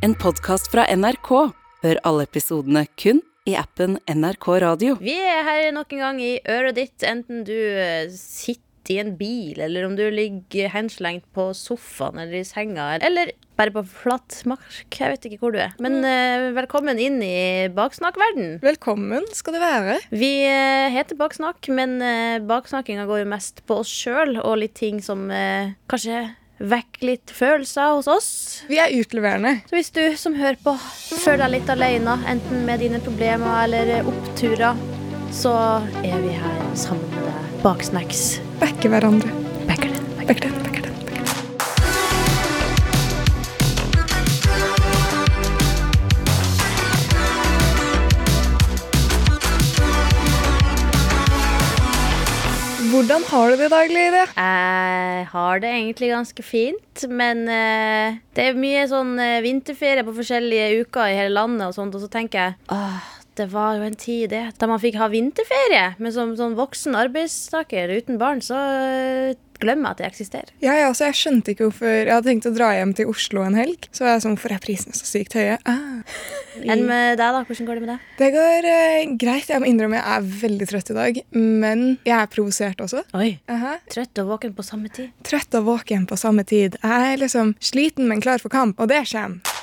En podkast fra NRK. Hør alle episodene kun i appen NRK Radio. Vi er her nok en gang i øret ditt, enten du eh, sitter i en bil, eller om du ligger henslengt på sofaen eller i senga, eller bare på flatt mark. Jeg vet ikke hvor du er. Men mm. velkommen inn i baksnakkverden. Velkommen skal du være. Vi eh, heter Baksnakk, men baksnakkinga går jo mest på oss sjøl, og litt ting som eh, kanskje vekker litt følelser hos oss. Vi er utleverende. Så hvis du som hører på føler deg litt alene, enten med dine problemer eller oppturer, så er vi her sammen med deg. bak snacks. Backe hverandre. Backer det. Backer den, Hvordan har du det i dag, Lydia? Jeg har det egentlig ganske fint, men eh, det er mye sånn eh, vinterferie på forskjellige uker i hele landet, og sånt, og så tenker jeg åh, det var jo en tid det, da man fikk ha vinterferie, men som sånn voksen arbeidstaker uten barn, så eh, glemmer jeg at det eksisterer. Ja, ja, så Jeg skjønte ikke hvorfor jeg hadde tenkt å dra hjem til Oslo en helg. Så var jeg sånn, hvorfor er prisene så sykt høye? Ah. Enn med deg, da? Hvordan går det med deg? Det går eh, greit. Jeg må innrømme jeg er veldig trøtt i dag. Men jeg er provosert også. Oi. Aha. Trøtt og våken på samme tid. Trøtt og våken på samme tid. Jeg er liksom sliten, men klar for kamp, og det kommer.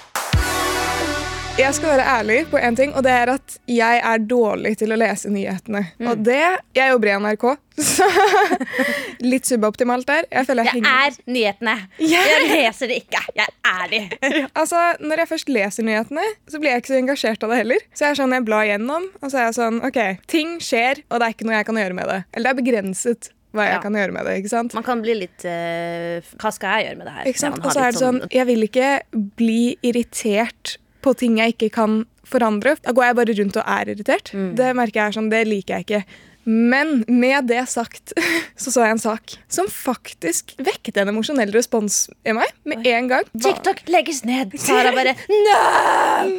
Jeg skal være ærlig på en ting, og det er at jeg er dårlig til å lese nyhetene. Og det Jeg jobber i NRK, så litt suboptimalt der. Jeg føler jeg, Jeg er nyhetene. Yeah. Jeg leser det ikke. Jeg er de. Altså, Når jeg først leser nyhetene, så blir jeg ikke så engasjert av det heller. Så jeg er sånn, jeg blar gjennom, og så er jeg sånn OK, ting skjer, og det er ikke noe jeg kan gjøre med det. Eller det er begrenset hva jeg Ja. kan gjøre med det. ikke sant? Man kan bli litt uh, Hva skal jeg gjøre med det her? Ikke sant? Og så er det det sånn, jeg vil ikke bli irritert på ting jeg ikke kan forandre. Da går jeg bare rundt og er irritert. Mm. Det merker jeg er sånn, det liker jeg ikke. Men med det sagt så så jeg en sak som faktisk vekket en emosjonell respons i meg med en gang. TikTok legges ned. Sara bare No!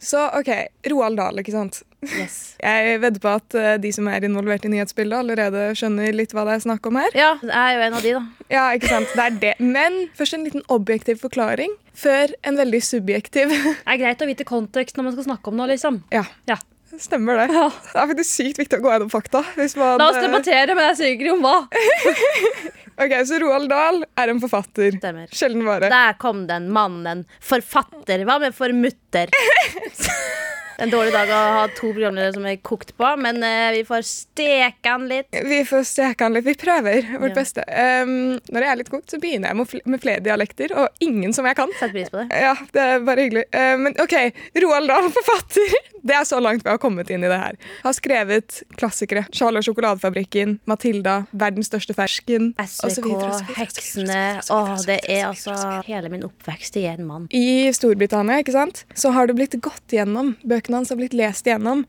Så OK, Roald Dahl, ikke sant. Yes. Jeg vedder på at eh, de som er involvert i nyhetsbildet, allerede skjønner litt hva det er snakk om her. Ja, jeg er jo en av de, da. Ja, ikke sant? Det er det. Men først en liten objektiv forklaring før en veldig subjektiv. Det er greit å vite kontekst når man skal snakke om noe, liksom. Ja, Ja. Stemmer det. Ja. Det er faktisk sykt viktig å gå gjennom fakta. Man, La oss debattere, men jeg sier ikke om hva. Ok, Så Roald Dahl er en forfatter. Stemmer. Sjelden vare. Der kom den mannen. Forfatter. Hva med formutter? En dårlig dag å ha to programledere som er kokt på, men eh, vi får steke han litt. Vi får steke han litt. Vi prøver vårt Ja. beste. Um, når jeg er litt kokt, så begynner jeg med, fl- med flere dialekter, og ingen som jeg kan. Sett pris på det. Ja, det er bare hyggelig. Eh, men OK, Roald Dahl, forfatter. Det er så langt vi har kommet inn i det her. Har skrevet klassikere. Charlie og sjokoladefabrikken, Matilda, Verdens største fersken. og så SVK, videre, og så videre, og så videre, Heksene. og så videre, Å, og så det er og så videre, og så altså videre. hele min oppvekst i en mann. I Storbritannia ikke sant? så har det blitt gått gjennom, bøkene hans har blitt lest gjennom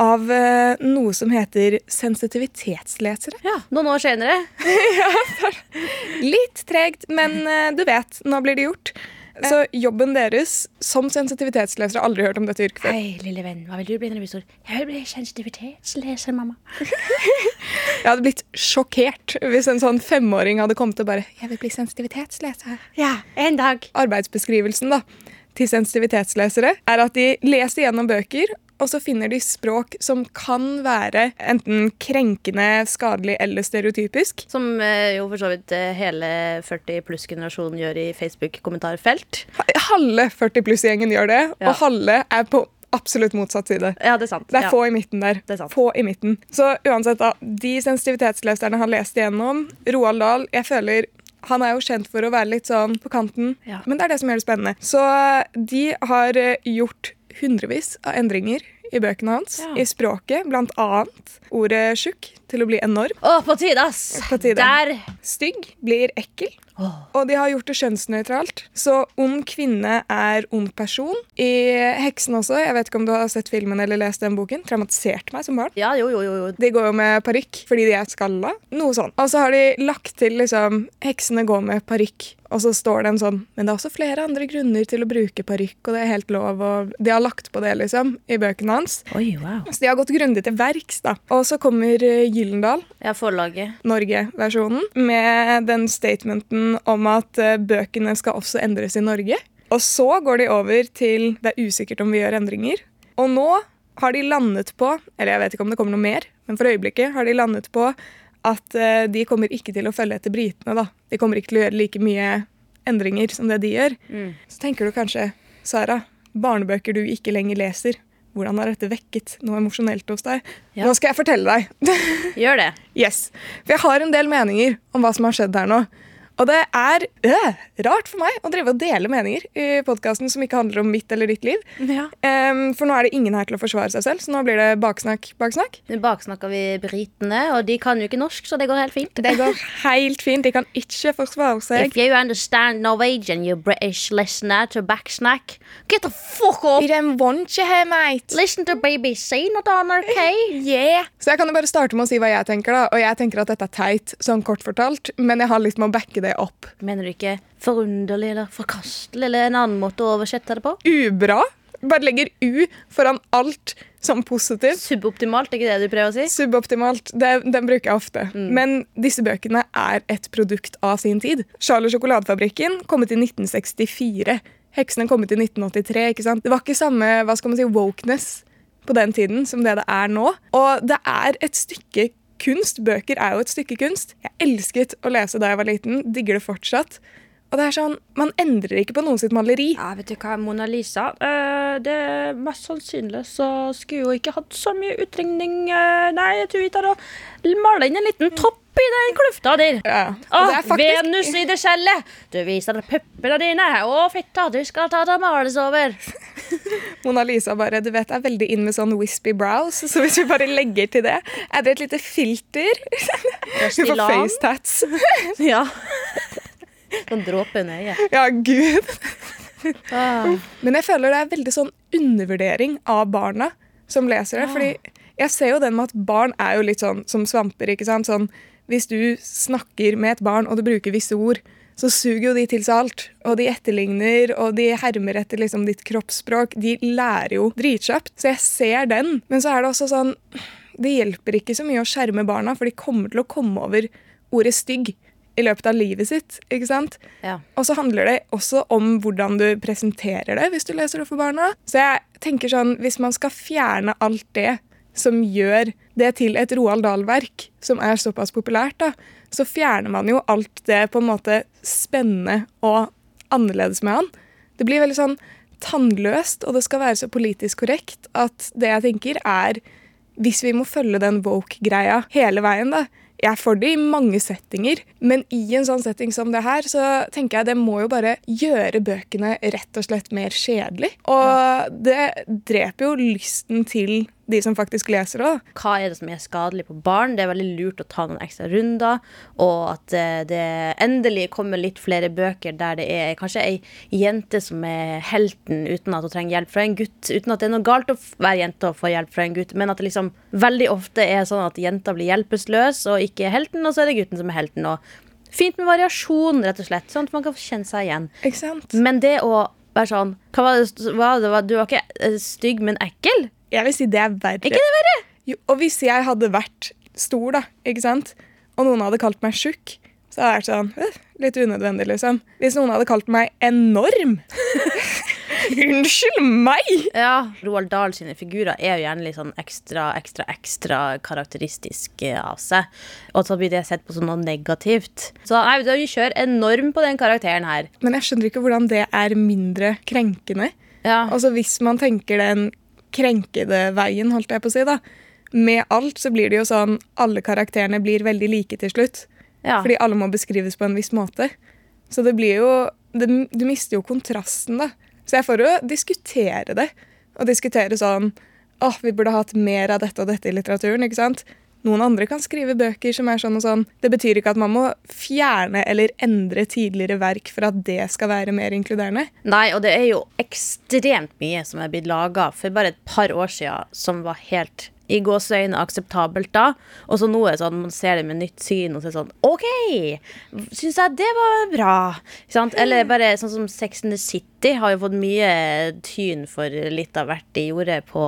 av eh, noe som heter sensitivitetslesere. Ja, Noen år senere. Litt tregt, men eh, du vet, nå blir det gjort. Så jobben deres som sensitivitetslesere har aldri hørt om dette yrket før. Hei, lille venn, hva vil du bli når du blir stor? Jeg vil bli sensitivitetsleser, mamma. Jeg hadde blitt sjokkert hvis en sånn femåring hadde kommet og bare Jeg vil bli sensitivitetsleser. Ja, en dag. Arbeidsbeskrivelsen da, til sensitivitetslesere er at de leser gjennom bøker, og så finner de språk som kan være enten krenkende, skadelig eller stereotypisk. Som eh, jo for så vidt eh, hele 40 pluss-generasjonen gjør i Facebook-kommentarfelt. Halve 40 pluss-gjengen gjør det, Ja. og halve er på absolutt motsatt side. Ja, det er sant. Det er ja. få i midten der. Det er sant. Få i midten. Så uansett, da. De sensitivitetsleserne har lest igjennom. Roald Dahl, jeg føler han er jo kjent for å være litt sånn på kanten, Ja. men det er det som gjør det spennende. Så de har eh, gjort hundrevis av endringer i bøkene hans, Ja. i språket, blant annet ordet tjukk til å bli enorm. Å, på tide, ass! På tide. Der! Stygg blir ekkel. Og de har gjort det kjønnsnøytralt. Så ond kvinne er ond person. I Heksen også, jeg vet ikke om du har sett filmen eller lest den boken, traumatiserte meg som barn. Ja, jo, jo. jo. De går jo med parykk fordi de er skalla. Noe sånn. Og så har de lagt til liksom Heksene går med parykk. Og så står det en sånn Men det er også flere andre grunner til å bruke parykk, og det er helt lov. Og de har lagt på det, liksom, i bøkene hans. Oi, wow. Så de har gått grundig til verks, da. Og så kommer eh, Gyllendal, Ja, forlaget. Norge-versjonen, med den statementen om at eh, bøkene skal også endres i Norge. Og så går de over til det er usikkert om vi gjør endringer. Og nå har de landet på, eller jeg vet ikke om det kommer noe mer, men for øyeblikket har de landet på at eh, de kommer ikke til å følge etter britene. da. De kommer ikke til å gjøre like mye endringer som det de gjør. Så tenker du kanskje, Sara, barnebøker du ikke lenger leser. Hvordan har dette vekket noe emosjonelt hos deg? Ja. Nå skal jeg fortelle deg. Gjør det. Yes. For jeg har en del meninger om hva som har skjedd her nå. Og det er øh, rart for meg å drive og dele meninger i podkasten som ikke handler om mitt eller ditt liv. Ja. Um, for nå er det ingen her til å forsvare seg selv, så nå blir det baksnakk, baksnakk. Nå baksnakker vi britene, og de kan jo ikke norsk, så det går helt fint. Det går helt fint. De kan ikke forsvare seg. If you understand Norwegian, you British listener to backsnack, get the fuck up! Den want you here, mate. Listen to BBC, not on OK? Yeah. Så jeg kan jo bare starte med å si hva jeg tenker, da. Og jeg tenker at dette er teit, sånn kort fortalt, men jeg har lyst med å backe det opp. Mener du ikke forunderlig eller forkastelig eller en annen måte å oversette det på? Ubra. Bare legger U foran alt som positivt. Suboptimalt, er ikke det du prøver å si? Suboptimalt. Det, den bruker jeg ofte. Mm. Men disse bøkene er et produkt av sin tid. Charlie sjokoladefabrikken kom ut i 1964. Heksene kom ut i 1983. ikke sant? Det var ikke samme hva skal man si, wokeness på den tiden som det det er nå. Og det er et stykke kunst. Bøker er jo et stykke kunst. Jeg elsket å lese da jeg var liten. Digger det fortsatt. Og det er sånn, Man endrer ikke på noen sitt maleri. Ja, vet du hva, Mona Lisa eh, det er Mest sannsynlig så skulle hun ikke hatt så mye utringning. eh, nei, jeg tror vi tar og maler inn en liten topp i den klufta der. Ja. Og er faktisk Venus i det skjellet! Du viser puppene dine. Å, fitta, du skal ta det males over. Mona Lisa bare, du vet, er veldig inn med sånn wispy brows, så hvis vi bare legger til det, er det et lite filter? Hun får face tats. Ja. Sånn dråpe under øyet. Ja, gud. Ah. Men jeg føler det er veldig sånn undervurdering av barna som leser det. Fordi jeg ser jo den med at barn er jo litt sånn som svamper, ikke sant. Sånn, hvis du snakker med et barn og du bruker visse ord, så suger jo de til seg alt. Og de etterligner, og de hermer etter liksom ditt kroppsspråk. De lærer jo dritkjapt. Så jeg ser den. Men så er det også sånn Det hjelper ikke så mye å skjerme barna, for de kommer til å komme over ordet stygg i løpet av livet sitt. ikke sant? Ja. Og så handler det også om hvordan du presenterer det hvis du leser det for barna. Så jeg tenker sånn, hvis man skal fjerne alt det som gjør det til et Roald Dahl-verk, som er såpass populært, da, så fjerner man jo alt det på en måte spennende og annerledes med han. Det blir veldig sånn tannløst, og det skal være så politisk korrekt at det jeg tenker er Hvis vi må følge den woke-greia hele veien, da, jeg er for det i mange settinger, men i en sånn setting som det her, så tenker jeg det må jo bare gjøre bøkene rett og slett mer kjedelig. Og det dreper jo lysten til de som faktisk leser det. Hva er det som er skadelig på barn? Det er veldig lurt å ta noen ekstra runder. Og at eh, det endelig kommer litt flere bøker der det er kanskje ei jente som er helten uten at hun trenger hjelp fra en gutt. Uten at det er noe galt å være jente og få hjelp fra en gutt, men at det liksom veldig ofte er sånn at jenta blir hjelpeløs og ikke er helten, og så er det gutten som er helten. Og fint med variasjon, rett og slett, sånn at man kan kjenne seg igjen. Men det å være sånn Hva var det, hva? Du var ikke eh, stygg, men ekkel? Jeg vil si det er verre. ikke det verre? Jo, og hvis jeg hadde vært stor, da, ikke sant, og noen hadde kalt meg tjukk, så hadde jeg vært sånn «Øh, Litt unødvendig, liksom. Hvis noen hadde kalt meg enorm Unnskyld meg! Ja, Roald Dahl sine figurer er jo gjerne litt sånn ekstra, ekstra, ekstra karakteristiske av seg. Og så blir det sett på som noe negativt. Så nei, vi kjører enorm på den karakteren her. Men jeg skjønner ikke hvordan det er mindre krenkende. Ja, Altså Hvis man tenker den krenkede veien, holdt jeg på å si, da. Med alt så blir det jo sånn alle karakterene blir veldig like til slutt. ja. Fordi alle må beskrives på en viss måte. Så det blir jo det, Du mister jo kontrasten, da. Så jeg får jo diskutere det. Og diskutere sånn Åh, vi burde hatt mer av dette og dette i litteraturen. ikke sant? Noen andre kan skrive bøker som er sånn og sånn. Det betyr ikke at man må fjerne eller endre tidligere verk for at det skal være mer inkluderende. Nei, og det er jo ekstremt mye som er blitt laga for bare et par år siden som var helt i gåseøyne akseptabelt da. Og så nå er det sånn, man ser det med nytt syn og så er det sånn OK! Syns jeg det var bra. Sant? Eller bare sånn som Sex and the City har jo fått mye tyn for litt av hvert de gjorde på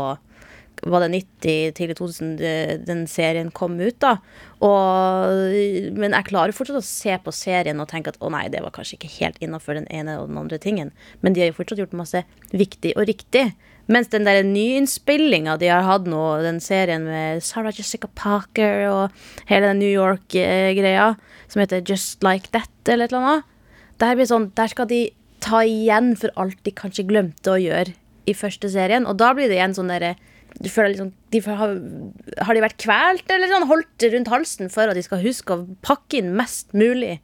var det 90, tidlig 2000 den serien kom ut, da. Og, men jeg klarer fortsatt å se på serien og tenke at å nei, det var kanskje ikke helt innafor den ene og den andre tingen. Men de har jo fortsatt gjort masse viktig og riktig. Mens den der nyinnspillinga de har hatt nå, den serien med Sarah Jessica Parker og hele den New York-greia, som heter Just Like That, eller et eller annet, der, blir sånn, der skal de ta igjen for alt de kanskje glemte å gjøre i første serien. Og da blir det igjen sånn derre du føler liksom, de har, Har de vært kvalt eller sånn, holdt rundt halsen for at de skal huske å pakke inn mest mulig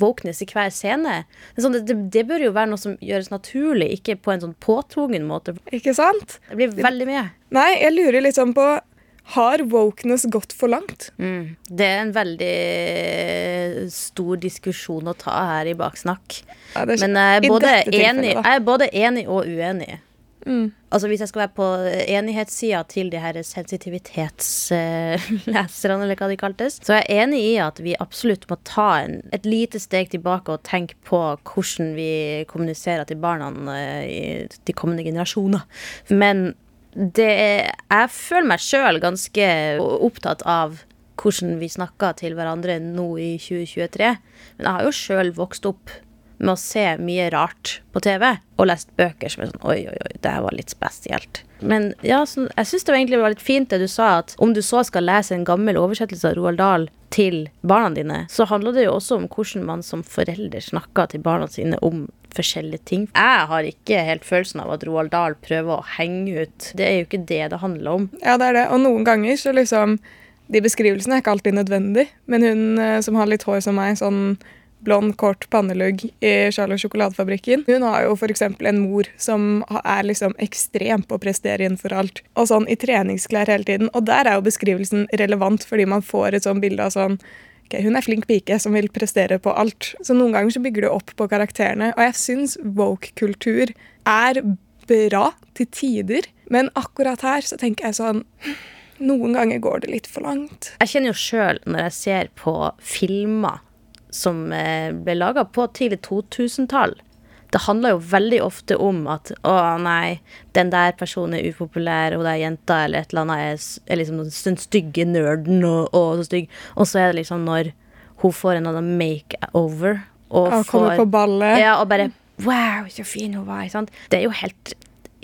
wokeness i hver scene? Det, sånn, det, det bør jo være noe som gjøres naturlig, ikke på en sånn påtvungen måte. Ikke sant? Det blir veldig mye. Nei, jeg lurer litt sånn på Har wokeness gått for langt? Mm. Det er en veldig stor diskusjon å ta her i baksnakk. Ja, Men jeg er, både enig, jeg er både enig og uenig. Mm. Altså Hvis jeg skal være på enighetssida til de her sensitivitetsleserne, eller hva de kaltes, så er jeg enig i at vi absolutt må ta en, et lite steg tilbake og tenke på hvordan vi kommuniserer til barna eh, i de kommende generasjoner. Men det er, jeg føler meg sjøl ganske opptatt av hvordan vi snakker til hverandre nå i 2023. Men jeg har jo sjøl vokst opp med å se mye rart på TV, og lest bøker som er sånn Oi, oi, oi, det her var litt spesielt. Men ja, så, jeg syns det var egentlig var litt fint det du sa, at om du så skal lese en gammel oversettelse av Roald Dahl til barna dine, så handler det jo også om hvordan man som forelder snakker til barna sine om forskjellige ting. Jeg har ikke helt følelsen av at Roald Dahl prøver å henge ut. Det er jo ikke det det handler om. Ja, det er det. Og noen ganger så liksom De beskrivelsene er ikke alltid nødvendig, men hun eh, som har litt hår som meg, sånn blond, kort pannelugg i Charlotte sjokoladefabrikken. Hun har jo f.eks. en mor som er liksom ekstrem på å prestere innenfor alt. Og sånn i treningsklær hele tiden. Og der er jo beskrivelsen relevant, fordi man får et sånn bilde av sånn Ok, Hun er flink pike som vil prestere på alt. Så noen ganger så bygger det opp på karakterene. Og jeg syns woke-kultur er bra til tider, men akkurat her så tenker jeg sånn Noen ganger går det litt for langt. Jeg kjenner jo sjøl når jeg ser på filmer som eh, ble laga på tidlig 2000-tall. Det handler jo veldig ofte om at å nei, den der personen er upopulær, og det er jenta eller et eller annet er, er liksom den stygge nerden og, og så stygg. Og så er det liksom når hun får en annen makeover og Og kommer på ballet. ja, og bare Wow, så fin hun var. ikke sant? Det er jo helt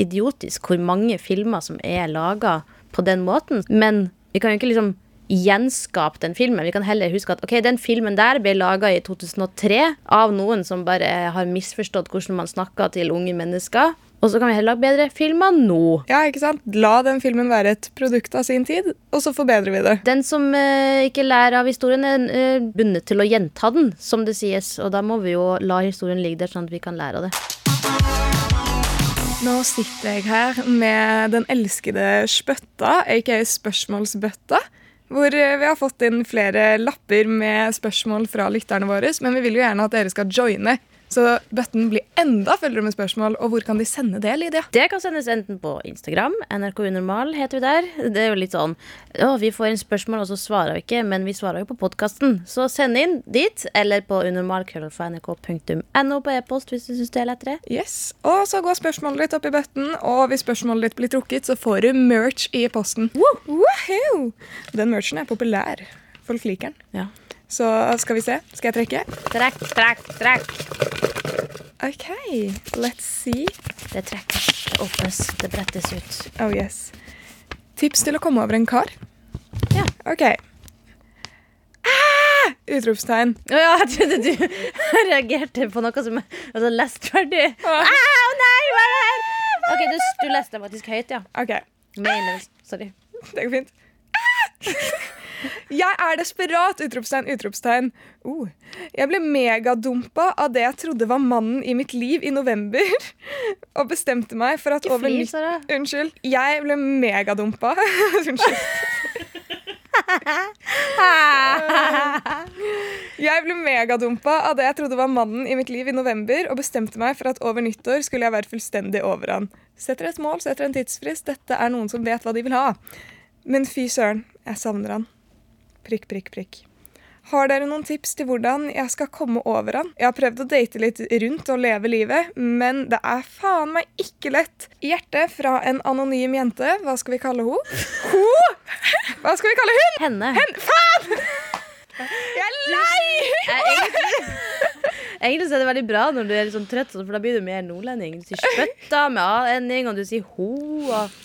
idiotisk hvor mange filmer som er laga på den måten. Men vi kan jo ikke liksom gjenskape den filmen. Vi kan heller huske at ok, den filmen der ble laga i 2003 av noen som bare har misforstått hvordan man snakker til unge mennesker. Og så kan vi heller lage bedre filmer nå. Ja, ikke sant? La den filmen være et produkt av sin tid, og så forbedrer vi det. Den som eh, ikke lærer av historien, er eh, bundet til å gjenta den, som det sies. Og da må vi jo la historien ligge der, sånn at vi kan lære av det. Nå sitter jeg her med den elskede spøtta, aka spørsmålsbøtta. Hvor eh, vi har fått inn flere lapper med spørsmål fra lytterne våre. Men vi vil jo gjerne at dere skal joine, så bøtten blir enda fullere med spørsmål. Og hvor kan de sende det, Lydia? Det kan sendes enten på Instagram, NRK Unormal heter vi der. Det er jo litt sånn Å, vi får inn spørsmål, og så svarer vi ikke, men vi svarer jo på podkasten. Så send inn dit, eller på unormal.nrk.no på e-post hvis du syns det er lettere. Yes. Og så går spørsmålet ditt opp i bøtten, og hvis spørsmålet ditt blir trukket, så får du merch i posten. Woohoo! Den merchen er populær. Folk liker den. Ja. Så skal vi se. Skal jeg trekke? Trekk, trekk, trekk. OK, let's see. Det trekkes, det åpnes, det brettes ut. Oh yes. Tips til å komme over en kar? Ja. OK. Ah! Utropstegn. Å ja, jeg trodde du reagerte på noe som altså, lest ferdig. Å ah. ah, nei, hva er det her? OK, du, du leste faktisk høyt, ja. OK, Mener, sorry. det går fint. Ah! Jeg er desperat! Utropstegn, utropstegn. Uh. Jeg ble megadumpa av det jeg trodde var mannen i mitt liv i november, og bestemte meg for at Ikke over flis. Unnskyld. Jeg ble megadumpa. Unnskyld. Jeg ble megadumpa av det jeg trodde var mannen i mitt liv i november, og bestemte meg for at over nyttår skulle jeg være fullstendig over han. Setter et mål, setter en tidsfrist. Dette er noen som vet hva de vil ha. Men fy søren, jeg savner han. Prikk, prikk, prikk. Har dere noen tips til hvordan jeg skal komme over han? Jeg har prøvd å date litt rundt og leve livet, men det er faen meg ikke lett. Hjerte fra en anonym jente. Hva skal vi kalle henne? Ho? Hva skal vi kalle hun? Henne. Hen faen! Jeg er lei! Egentlig, egentlig så er det veldig bra når du er litt sånn trøtt, for da blir du mer nordlending. Du sier spøtta med a-ending, og du sier ho. Og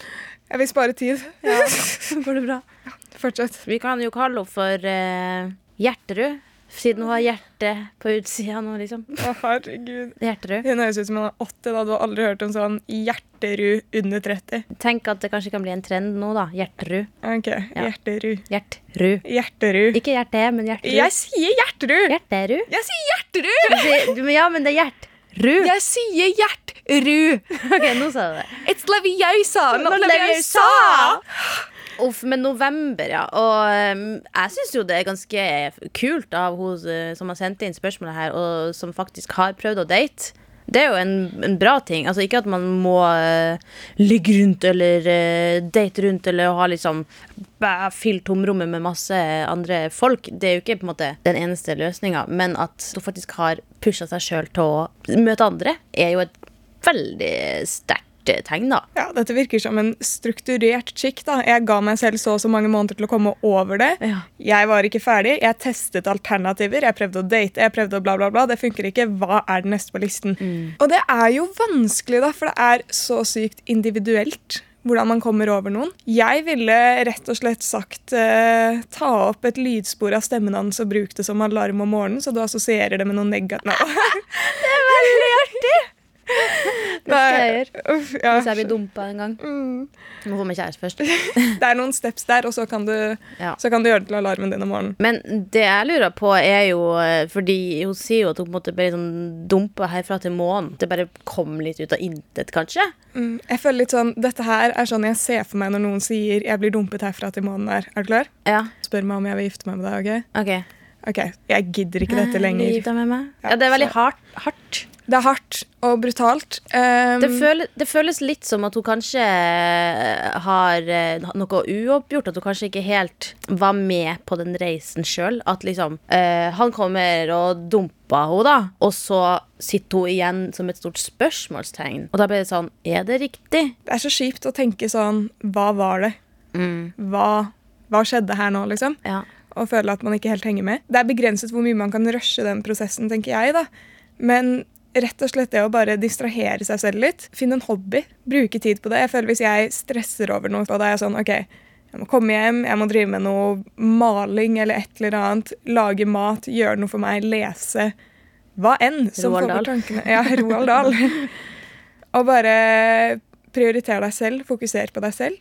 Jeg vil spare tid. så går det bra. Fortsett. Vi kan jo kalle henne for uh, Hjerterud, siden hun har hjerte på utsida nå, liksom. Å, herregud. Hjerterud. Hun høres ut som hun er 80. da Du har aldri hørt om sånn Hjerterud under 30. Tenk at det kanskje kan bli en trend nå, da. Hjerterud. Ok, Ja. Hjerterud. Hjerterud. Hjerterud. Ikke hjerte, men Hjerterud. Jeg sier Hjerterud! Hjerterud. Jeg sier Hjerterud! Du Ja, men det er Hjertrud. Jeg sier Hjerterud! Ok, nå sa du det. It's Leviosa, not Not Leviosa! Uff, men november, ja. Og um, jeg syns jo det er ganske kult av hun eh, som har sendt inn spørsmålet her, og som faktisk har prøvd å date. Det er jo en, en bra ting. Altså Ikke at man må uh, ligge rundt eller uh, date rundt eller ha liksom bæ, tomrommet med masse andre folk. Det er jo ikke på en måte den eneste løsninga, men at du faktisk har pusha seg sjøl til å møte andre, er jo et veldig sterkt tegn, da. Ja, Dette virker som en strukturert chick. da. Jeg ga meg selv så og så mange måneder til å komme over det. Ja. Jeg var ikke ferdig. Jeg testet alternativer. Jeg prøvde å date, jeg prøvde å bla, bla, bla. Det funker ikke. Hva er det neste på listen? Og det er jo vanskelig, da, for det er så sykt individuelt. Hvordan man kommer over noen. Jeg ville rett og slett sagt eh, ta opp et lydspor av stemmen hans og bruk det som alarm om morgenen, så du assosierer det med noe negativt. det er veldig artig! Det skal jeg gjøre. Uff, ja. Hvis jeg blir dumpa en gang. Må få meg kjæreste først. Det er noen steps der, og så kan du, Ja. så kan du gjøre det til alarmen din om morgenen. Men det jeg lurer på, er jo eh, Fordi hun sier jo at hun måte ble sånn dumpa herfra til månen. Det bare kom litt ut av intet, kanskje? Mm. Jeg føler litt sånn, Dette her er sånn jeg ser for meg når noen sier 'jeg blir dumpet herfra til månen'. her'. er du klar? Ja. Spør meg om jeg vil gifte meg med deg. ok? OK. Ok, Jeg gidder ikke dette lenger. gifte deg med meg? Ja, det er veldig hardt. hardt. Det er hardt og brutalt. Um, Det, føles, det føles litt som at hun kanskje eh, har eh, noe uoppgjort. At hun kanskje ikke helt var med på den reisen sjøl. At liksom uh, Han kommer og dumper henne, da. Og så sitter hun igjen som et stort spørsmålstegn. Og da blir det sånn Er det riktig? det er så kjipt å tenke sånn Hva var det? Mm. Hva, hva skjedde her nå, liksom? Ja. og føle at man ikke helt henger med. Det er begrenset hvor mye man kan rushe den prosessen, tenker jeg. da. Men rett og slett det å bare distrahere seg selv litt. Finne en hobby. Bruke tid på det. Jeg føler Hvis jeg stresser over noe, og da er jeg sånn OK, jeg må komme hjem, jeg må drive med noe maling eller et eller annet. Lage mat, gjøre noe for meg, lese. Hva enn. som får Roald Dahl. bort tankene. Ja, Roald Dahl. og bare prioritere deg selv. Fokusere på deg selv.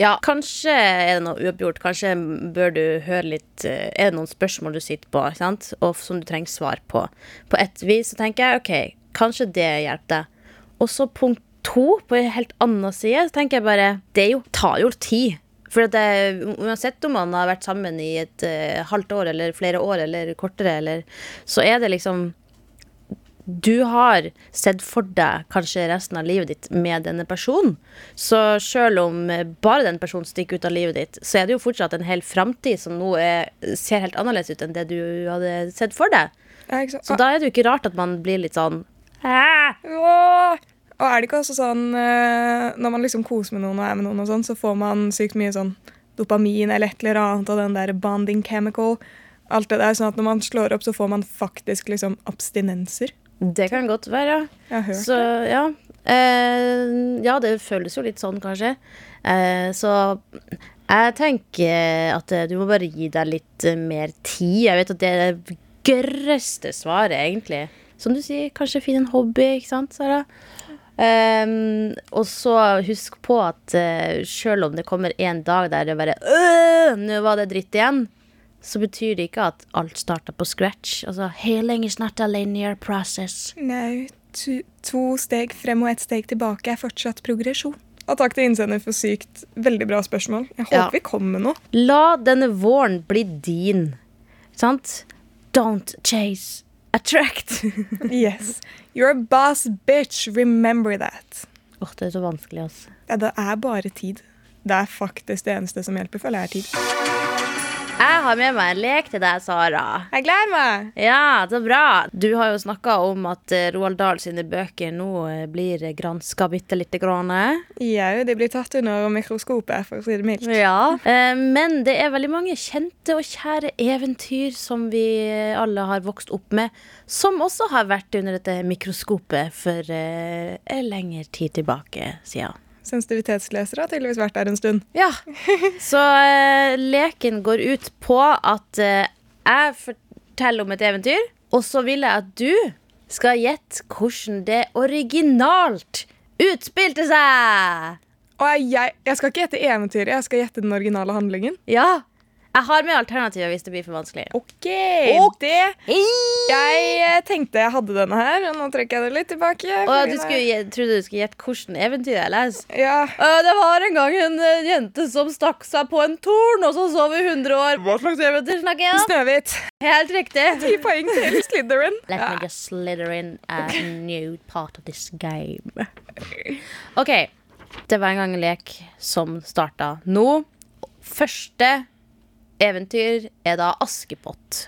Ja, kanskje er det noe uoppgjort. Kanskje bør du høre litt eh, Er det noen spørsmål du sitter på, sant? og som du trenger svar på? På et vis så tenker jeg OK, kanskje det hjelper deg. Og så punkt to, på en helt annen side, så tenker jeg bare Det jo, tar jo tid. For det, uansett om man har vært sammen i et uh, halvt år eller flere år eller kortere, eller, så er det liksom du har sett for deg kanskje resten av livet ditt med denne personen. Så selv om bare den personen stikker ut av livet ditt, så er det jo fortsatt en hel framtid som nå er, ser helt annerledes ut enn det du hadde sett for deg. Så da er det jo ikke rart at man blir litt sånn! Og er det ikke også sånn eh, Når man liksom koser med noen og er med noen, og sånn, så får man sykt mye sånn dopamin eller et eller annet og den der bonding chemical. Alt det der, sånn at Når man slår opp, så får man faktisk liksom abstinenser. Det kan godt være. Hørt Så ja. Eh, ja, det føles jo litt sånn, kanskje. Eh, så jeg tenker at eh, du må bare gi deg litt eh, mer tid. Jeg vet at det er det gørreste svaret, egentlig. Som du sier, kanskje finne en hobby, ikke sant, Sara? Um, og så husk på at uh, selv om det kommer en dag der det bare «Øh, Nå var det dritt igjen. Så betyr det ikke at alt starter på scratch. Altså, healing is not a linear process. Nei, to, to steg frem og ett steg tilbake er fortsatt progresjon. Og takk til innsender for sykt veldig bra spørsmål. Jeg håper Ja. vi kommer med noe. La denne våren bli din. Sant? Don't chase. Attract. Yes. You're a boss bitch. Remember that. Åh, det er så vanskelig, altså. Ja, det er bare tid. Det er faktisk det eneste som hjelper, føler jeg er tid. Jeg har med meg en lek til deg, Sara. Jeg gleder meg! Ja, så bra. Du har jo snakka om at eh, Roald Dahl sine bøker nå eh, blir granska bitte lite grann. Jau, de blir tatt under mikroskopet, for å si det mildt. Ja. Eh, Men det er veldig mange kjente og kjære eventyr som vi alle har vokst opp med, som også har vært under dette mikroskopet for en lengre tid tilbake siden. Sensitivitetslesere har tydeligvis vært der en stund. Ja. Så eh, leken går ut på at eh, jeg forteller om et eventyr, og så vil jeg at du skal gjette hvordan det originalt utspilte seg. Og jeg, jeg skal ikke gjette eventyret, jeg skal gjette den originale handlingen. Ja. Jeg har med alternativer hvis det blir for vanskelig. Ok, det Jeg tenkte jeg hadde denne her, og nå trekker jeg det litt tilbake. Og du skulle, jeg trodde du skulle gjette hvilket eventyr jeg leser. Ja, Det var en gang en eh, jente som stakk seg på en torn, og så sov i 100 år. Hva slags eventyr snakker jeg om? Snøhvit. Helt riktig. Ti poeng til Slytherin. Let Ja. me just slither in a new part of this game. OK. Det var en gang en lek som starta nå. Første eventyr er da Askepott.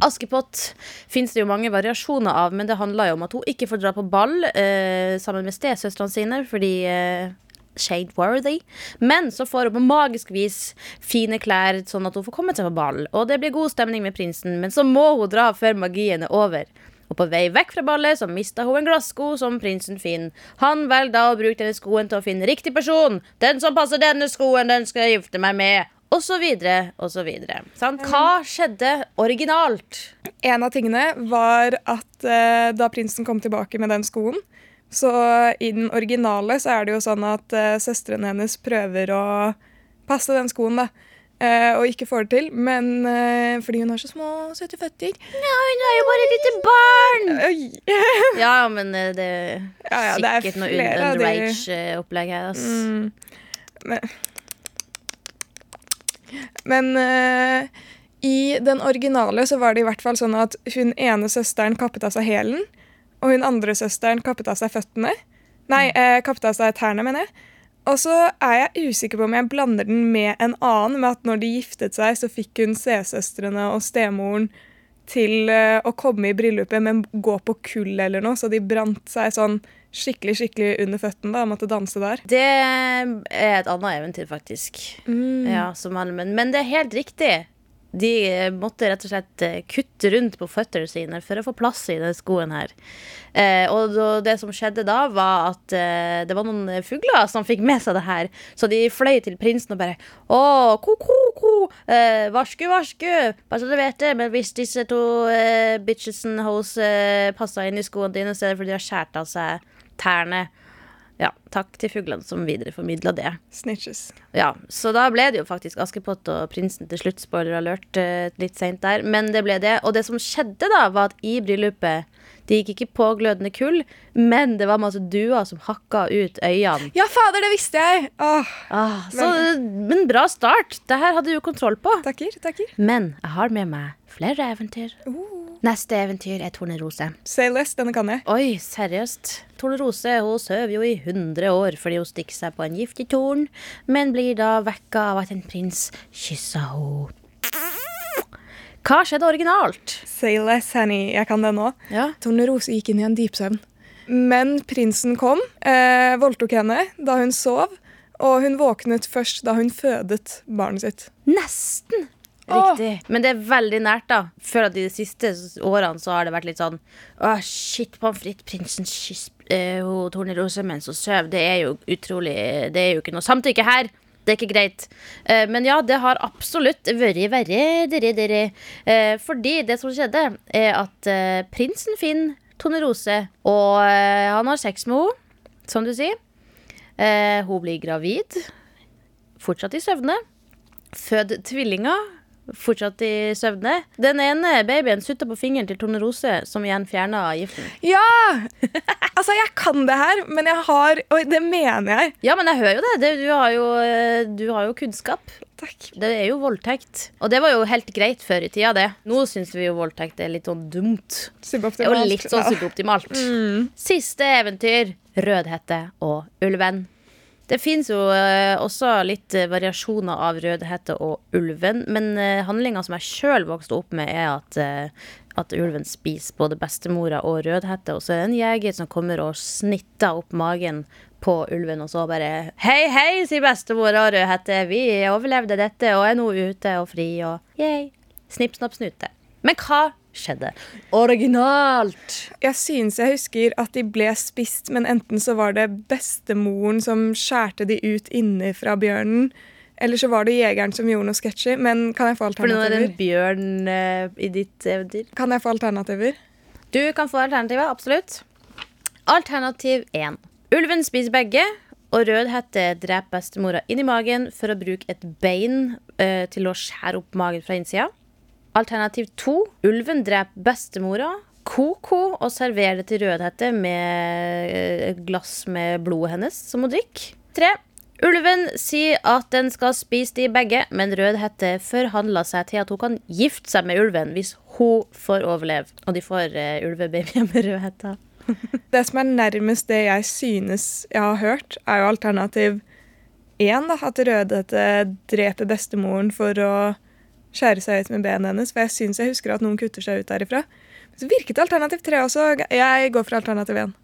Askepott fins det jo mange variasjoner av, men det handler jo om at hun ikke får dra på ball eh, sammen med stesøstrene sine fordi eh, Shade worthy. Men så får hun på magisk vis fine klær, sånn at hun får kommet seg på ball. Og det blir god stemning med prinsen, men så må hun dra før magien er over. Og på vei vekk fra ballet så mista hun en glassko som prinsen finner. Han velger da å bruke denne skoen til å finne riktig person. Den som passer denne skoen, den skal jeg gifte meg med. Og så videre, og så videre. Sant? Hva skjedde originalt? En av tingene var at eh, da prinsen kom tilbake med den skoen, så i den originale så er det jo sånn at eh, søstrene hennes prøver å passe den skoen, da. Eh, og ikke får det til, men eh, fordi hun har så små, søte føtter. Ja, hun er jo bare et lite barn! Ja, men eh, det er Ja, ja, det er sikkert noe underage-opplegg her. ass. Mm. Men uh, i den originale så var det i hvert fall sånn at hun ene søsteren kappet av seg hælen, og hun andre søsteren kappet av seg føttene. Nei, eh, kappet av seg tærne, mener jeg. Og så er jeg usikker på om jeg blander den med en annen, med at når de giftet seg, så fikk hun stesøstrene og stemoren til eh, å komme i bryllupet, men gå på kull eller noe, så de brant seg sånn skikkelig skikkelig under føttene da, og måtte danse der. Det er et annet eventyr, faktisk. Mm. Ja, som han, men, men det er helt riktig. De eh, måtte rett og slett eh, kutte rundt på føttene sine for å få plass i den skoen her. Eh, og det som skjedde da, var at eh, det var noen fugler som fikk med seg det her. Så de fløy til prinsen og bare Å, ko-ko-ko, eh, varsku, varsku. Bare så du vet det, men hvis disse to eh, bitchesen hos eh, passa inn i skoene dine, så er det fordi de har skåret av seg tærne. Ja, takk til fuglene som videreformidla det. Snitches. Ja, Så da ble det jo faktisk Askepott og prinsen til slutt. Spoiler alert eh, litt seint der. Men det ble det. Og det som skjedde, da, var at i bryllupet Det gikk ikke på glødende kull, men det var masse duer som hakka ut øynene. Ja, fader, det visste jeg! Åh, Ah, så, men bra start. Det her hadde du kontroll på. takker, takker. Men jeg har med meg flere eventyr. Neste eventyr er Tornerose. Say less, denne kan jeg. Oi, seriøst. Tornerose hun sover jo i 100 år fordi hun stikker seg på en giftig torn, men blir da vekka av at en prins kysser henne. Hva skjedde originalt? Say less, honey. Jeg kan det nå. Ja. Tornerose gikk inn i en dypsøvn. Men prinsen kom, eh, voldtok henne da hun sov, og hun våknet først da hun fødet barnet sitt. Nesten riktig. Men det er veldig nært, da. Før at de siste årene så har det vært litt sånn Å, shit, pommes frites, prinsen kysser eh, Tornerose mens hun sover. Det er jo utrolig Det er jo ikke noe samtykke her. Det er ikke greit. Eh, men ja, det har absolutt vært verre, dere, dere. Eh, fordi det som skjedde, er at eh, prinsen Tone Rose, og han har sex med henne, som du sier. Hun blir gravid. Fortsatt i søvne. Fød tvillinger. Fortsatt i søvne. Den ene babyen sutta på fingeren til Tone Rose, som igjen fjerna giften. Ja! Altså, jeg kan det her, men jeg har Og det mener jeg. Ja, men jeg hører jo det. det du, har jo, eh, du har jo kunnskap. Takk. Det er jo voldtekt. Og det var jo helt greit før i tida, det. Nå syns vi jo voldtekt er litt sånn dumt. Er jo litt sånn suboptimalt. Siste eventyr. Rødhette og ulven. Det fins jo eh, også litt eh, variasjoner av Rødhette og ulven. Men uh, handlinga som jeg sjøl vokste opp med, er at, eh, at ulven spiser både bestemora og Rødhette. Og så er det en jeger som kommer og snitter opp magen på ulven, og så bare Hei, hei, sier bestemora og Rødhette. Vi overlevde dette og er nå ute og fri og yay. Snipp, snapp, snute. Men hva skjedde? Originalt! Jeg synes jeg husker at de ble spist, men enten så var det bestemoren som skjærte de ut inni fra bjørnen, eller så var det jegeren som gjorde noe sketchy. Men kan jeg få alternativer? For nå er det en bjørn uh, i ditt eventyr. Kan jeg få alternativer? Du kan få alternativer, absolutt. Alternativ 1. Ulven spiser begge, og Rødhette dreper bestemora inn i magen for å bruke et bein uh, til å skjære opp magen fra innsida. Alternativ 2. Ulven dreper bestemora, Koko, og serverer det til Rødhette med eh, glass med blodet hennes som hun drikker. 3. Ulven sier at den skal spise de begge, men Rødhette forhandler seg til at hun kan gifte seg med ulven hvis hun får overleve. Og de får uh, ulvebabyer med Rødhette. Det som er nærmest det jeg synes jeg har hørt, er jo alternativ én. At Rødhette dreper bestemoren for å skjære seg ut med benet hennes. For jeg syns jeg husker at noen kutter seg ut derifra. Men så virket alternativ tre også. Jeg går for alternativ én.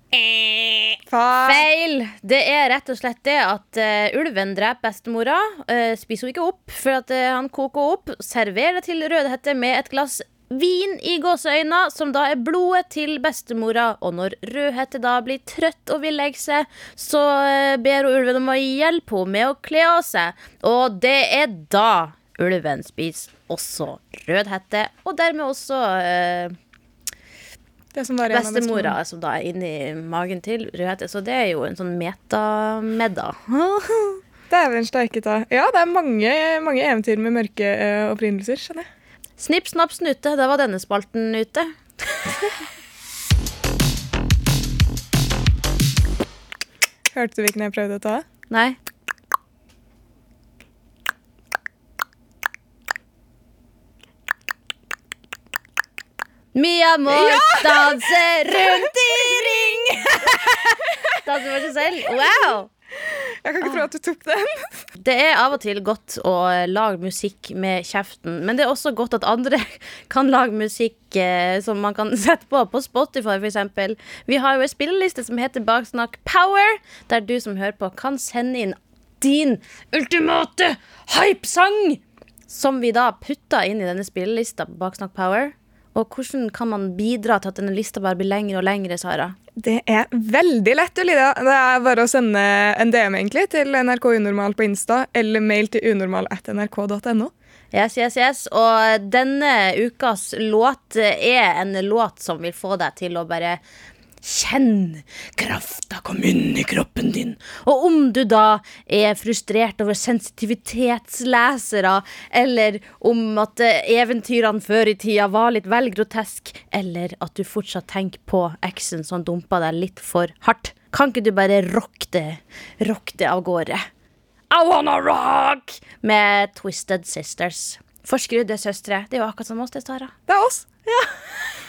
Faen. Feil! Det er rett og slett det at uh, ulven dreper bestemora. Uh, spiser hun ikke opp, for at uh, han koker opp. Serverer til Rødhette med et glass vin i gåseøyna, som da er blodet til bestemora. Og når Rødhette da blir trøtt og vil legge seg, så eh, ber hun ulven om å hjelpe henne med å kle av seg. Og det er da ulven spiser også Rødhette, og dermed også eh, Det som bestemora, som da er inni magen til Rødhette. Så det er jo en sånn metamedda. Dæven steike ta. Ja, det er mange, mange eventyr med mørke uh, opprinnelser, skjønner jeg. Snipp, snapp, snute. Da var denne spalten ute. Hørte du hvilken jeg prøvde å ta? Nei. Mia må danse rundt i ring! Danse for seg selv. Wow! Jeg kan ikke tro at du tok den. Det er av og til godt å lage musikk med kjeften, men det er også godt at andre kan lage musikk eh, som man kan sette på på Spotify, f.eks. Vi har jo en spilleliste som heter Baksnakk Power, der du som hører på, kan sende inn din ultimate hypesang, som vi da putter inn i denne spillelista på Baksnakk Power. Og hvordan kan man bidra til at denne lista bare blir lengre og lengre, Sara? Det er veldig lett, Lydia. Det er bare å sende en DM egentlig til NRK Unormal på Insta, eller mail til unormal.nrk.no. Yes, yes, yes. Og denne ukas låt er en låt som vil få deg til å bare Kjenn krafta komme inn i kroppen din. Og om du da er frustrert over sensitivitetslesere, eller om at eh, eventyrene før i tida var litt vel grotesk, eller at du fortsatt tenker på eksen som dumpa deg litt for hardt, kan ikke du bare rock det, rock det av gårde? I wanna rock! Med Twisted Sisters. Forskrudde søstre. Det er jo akkurat som oss, det, Sara. Det er oss. Turn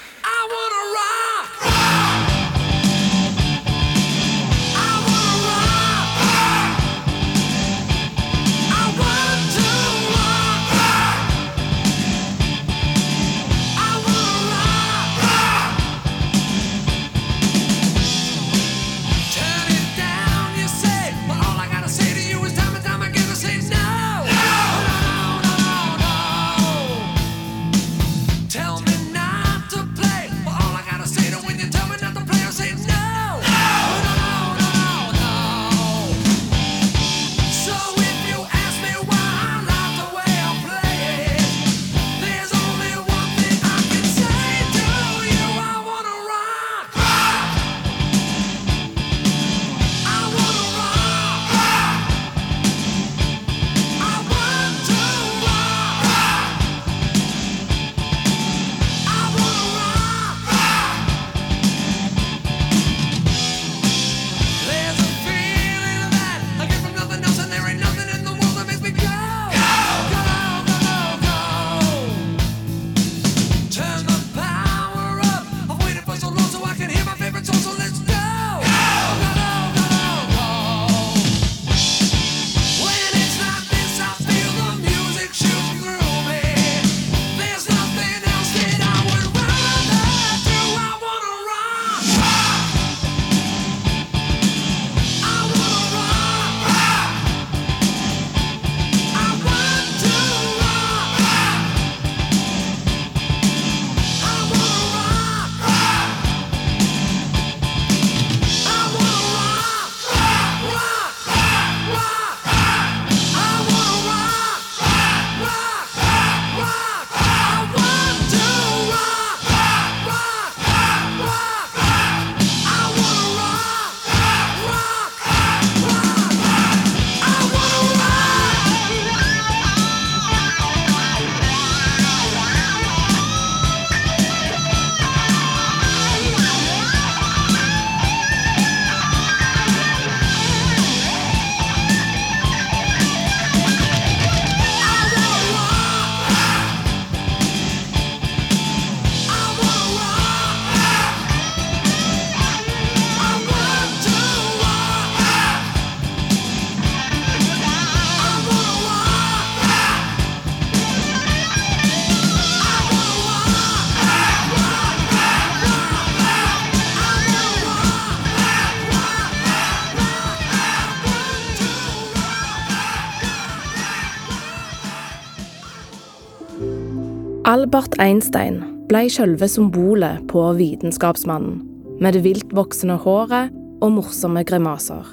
Albert Einstein ble selve symbolet på vitenskapsmannen, med det viltvoksende håret og morsomme grimaser.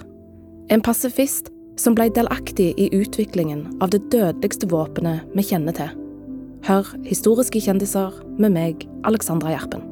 En pasifist som ble delaktig i utviklingen av det dødeligste våpenet vi kjenner til. Hør historiske kjendiser med meg, Alexandra Gjerpen.